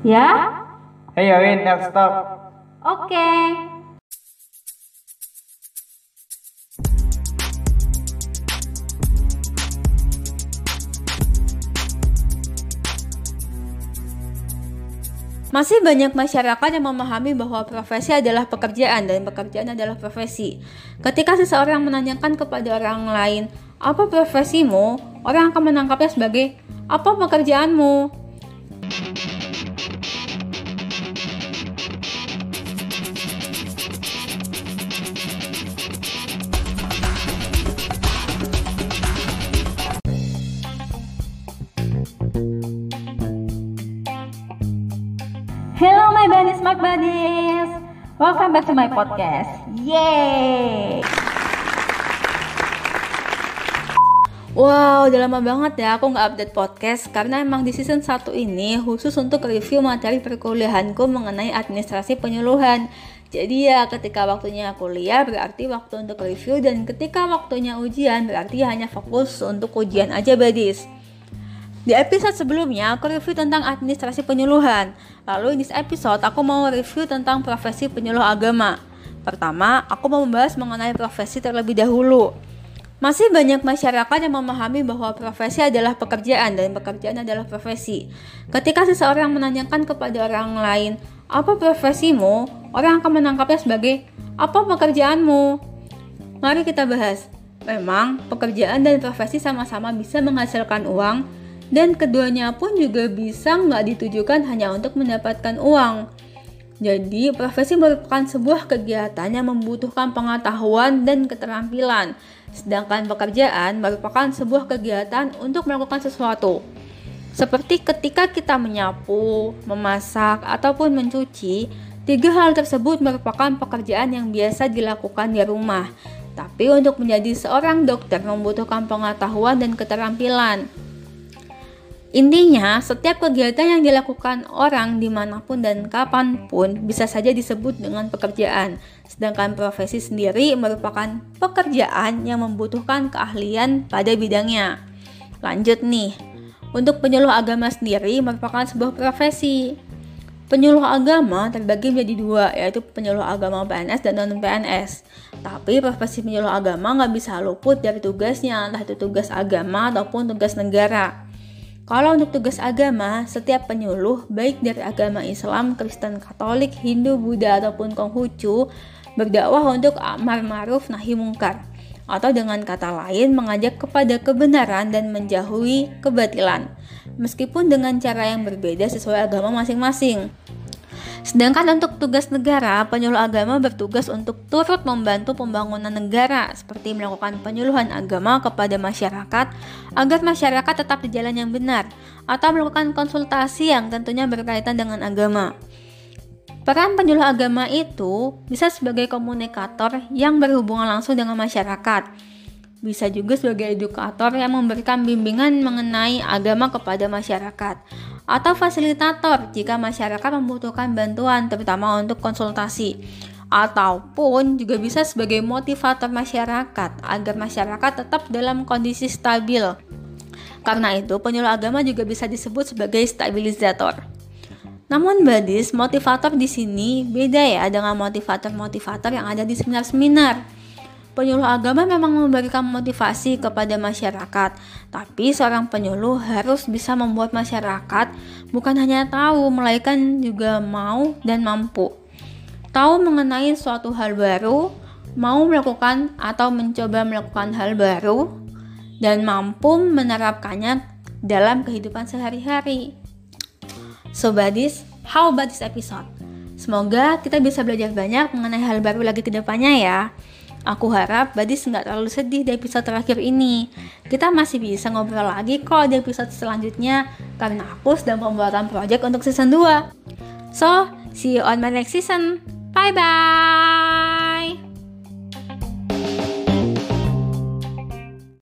Ya? Hey Win, let's talk. Oke. Masih banyak masyarakat yang memahami bahwa profesi adalah pekerjaan dan pekerjaan adalah profesi. Ketika seseorang menanyakan kepada orang lain, "Apa profesimu?" orang akan menangkapnya sebagai, "Apa pekerjaanmu?" Hello my buddies, smart buddies. Welcome back to my podcast. Yay! Wow, udah lama banget ya aku nggak update podcast karena emang di season 1 ini khusus untuk review materi perkuliahanku mengenai administrasi penyuluhan. Jadi ya ketika waktunya kuliah berarti waktu untuk review dan ketika waktunya ujian berarti hanya fokus untuk ujian aja badis. Di episode sebelumnya, aku review tentang administrasi penyuluhan. Lalu di episode, aku mau review tentang profesi penyuluh agama. Pertama, aku mau membahas mengenai profesi terlebih dahulu. Masih banyak masyarakat yang memahami bahwa profesi adalah pekerjaan dan pekerjaan adalah profesi. Ketika seseorang menanyakan kepada orang lain, "Apa profesimu?" orang akan menangkapnya sebagai, "Apa pekerjaanmu?" Mari kita bahas. Memang, pekerjaan dan profesi sama-sama bisa menghasilkan uang, dan keduanya pun juga bisa nggak ditujukan hanya untuk mendapatkan uang. Jadi, profesi merupakan sebuah kegiatan yang membutuhkan pengetahuan dan keterampilan, sedangkan pekerjaan merupakan sebuah kegiatan untuk melakukan sesuatu. Seperti ketika kita menyapu, memasak, ataupun mencuci, tiga hal tersebut merupakan pekerjaan yang biasa dilakukan di rumah. Tapi untuk menjadi seorang dokter membutuhkan pengetahuan dan keterampilan. Intinya, setiap kegiatan yang dilakukan orang di mana pun dan kapan pun bisa saja disebut dengan pekerjaan, sedangkan profesi sendiri merupakan pekerjaan yang membutuhkan keahlian pada bidangnya. Lanjut nih, untuk penyuluh agama sendiri merupakan sebuah profesi. Penyuluh agama terbagi menjadi dua, yaitu penyuluh agama PNS dan non-PNS. Tapi profesi penyuluh agama nggak bisa luput dari tugasnya, entah itu tugas agama ataupun tugas negara. Kalau untuk tugas agama, setiap penyuluh, baik dari agama Islam, Kristen, Katolik, Hindu, Buddha, ataupun Konghucu, berdakwah untuk amar ma'ruf nahi mungkar, atau dengan kata lain mengajak kepada kebenaran dan menjauhi kebatilan, meskipun dengan cara yang berbeda sesuai agama masing-masing. Sedangkan untuk tugas negara, penyuluh agama bertugas untuk turut membantu pembangunan negara, seperti melakukan penyuluhan agama kepada masyarakat agar masyarakat tetap di jalan yang benar, atau melakukan konsultasi yang tentunya berkaitan dengan agama. Peran penyuluh agama itu bisa sebagai komunikator yang berhubungan langsung dengan masyarakat bisa juga sebagai edukator yang memberikan bimbingan mengenai agama kepada masyarakat, atau fasilitator jika masyarakat membutuhkan bantuan, terutama untuk konsultasi, ataupun juga bisa sebagai motivator masyarakat agar masyarakat tetap dalam kondisi stabil. Karena itu, penyuluh agama juga bisa disebut sebagai stabilisator. Namun badis, motivator di sini beda ya dengan motivator-motivator yang ada di seminar-seminar penyuluh agama memang memberikan motivasi kepada masyarakat, tapi seorang penyuluh harus bisa membuat masyarakat bukan hanya tahu, melainkan juga mau dan mampu. Tahu mengenai suatu hal baru, mau melakukan atau mencoba melakukan hal baru, dan mampu menerapkannya dalam kehidupan sehari-hari. So badis, how about this episode? Semoga kita bisa belajar banyak mengenai hal baru lagi ke depannya ya. Aku harap Badis nggak terlalu sedih di episode terakhir ini. Kita masih bisa ngobrol lagi kok di episode selanjutnya karena aku sedang pembuatan project untuk season 2. So, see you on my next season. Bye-bye!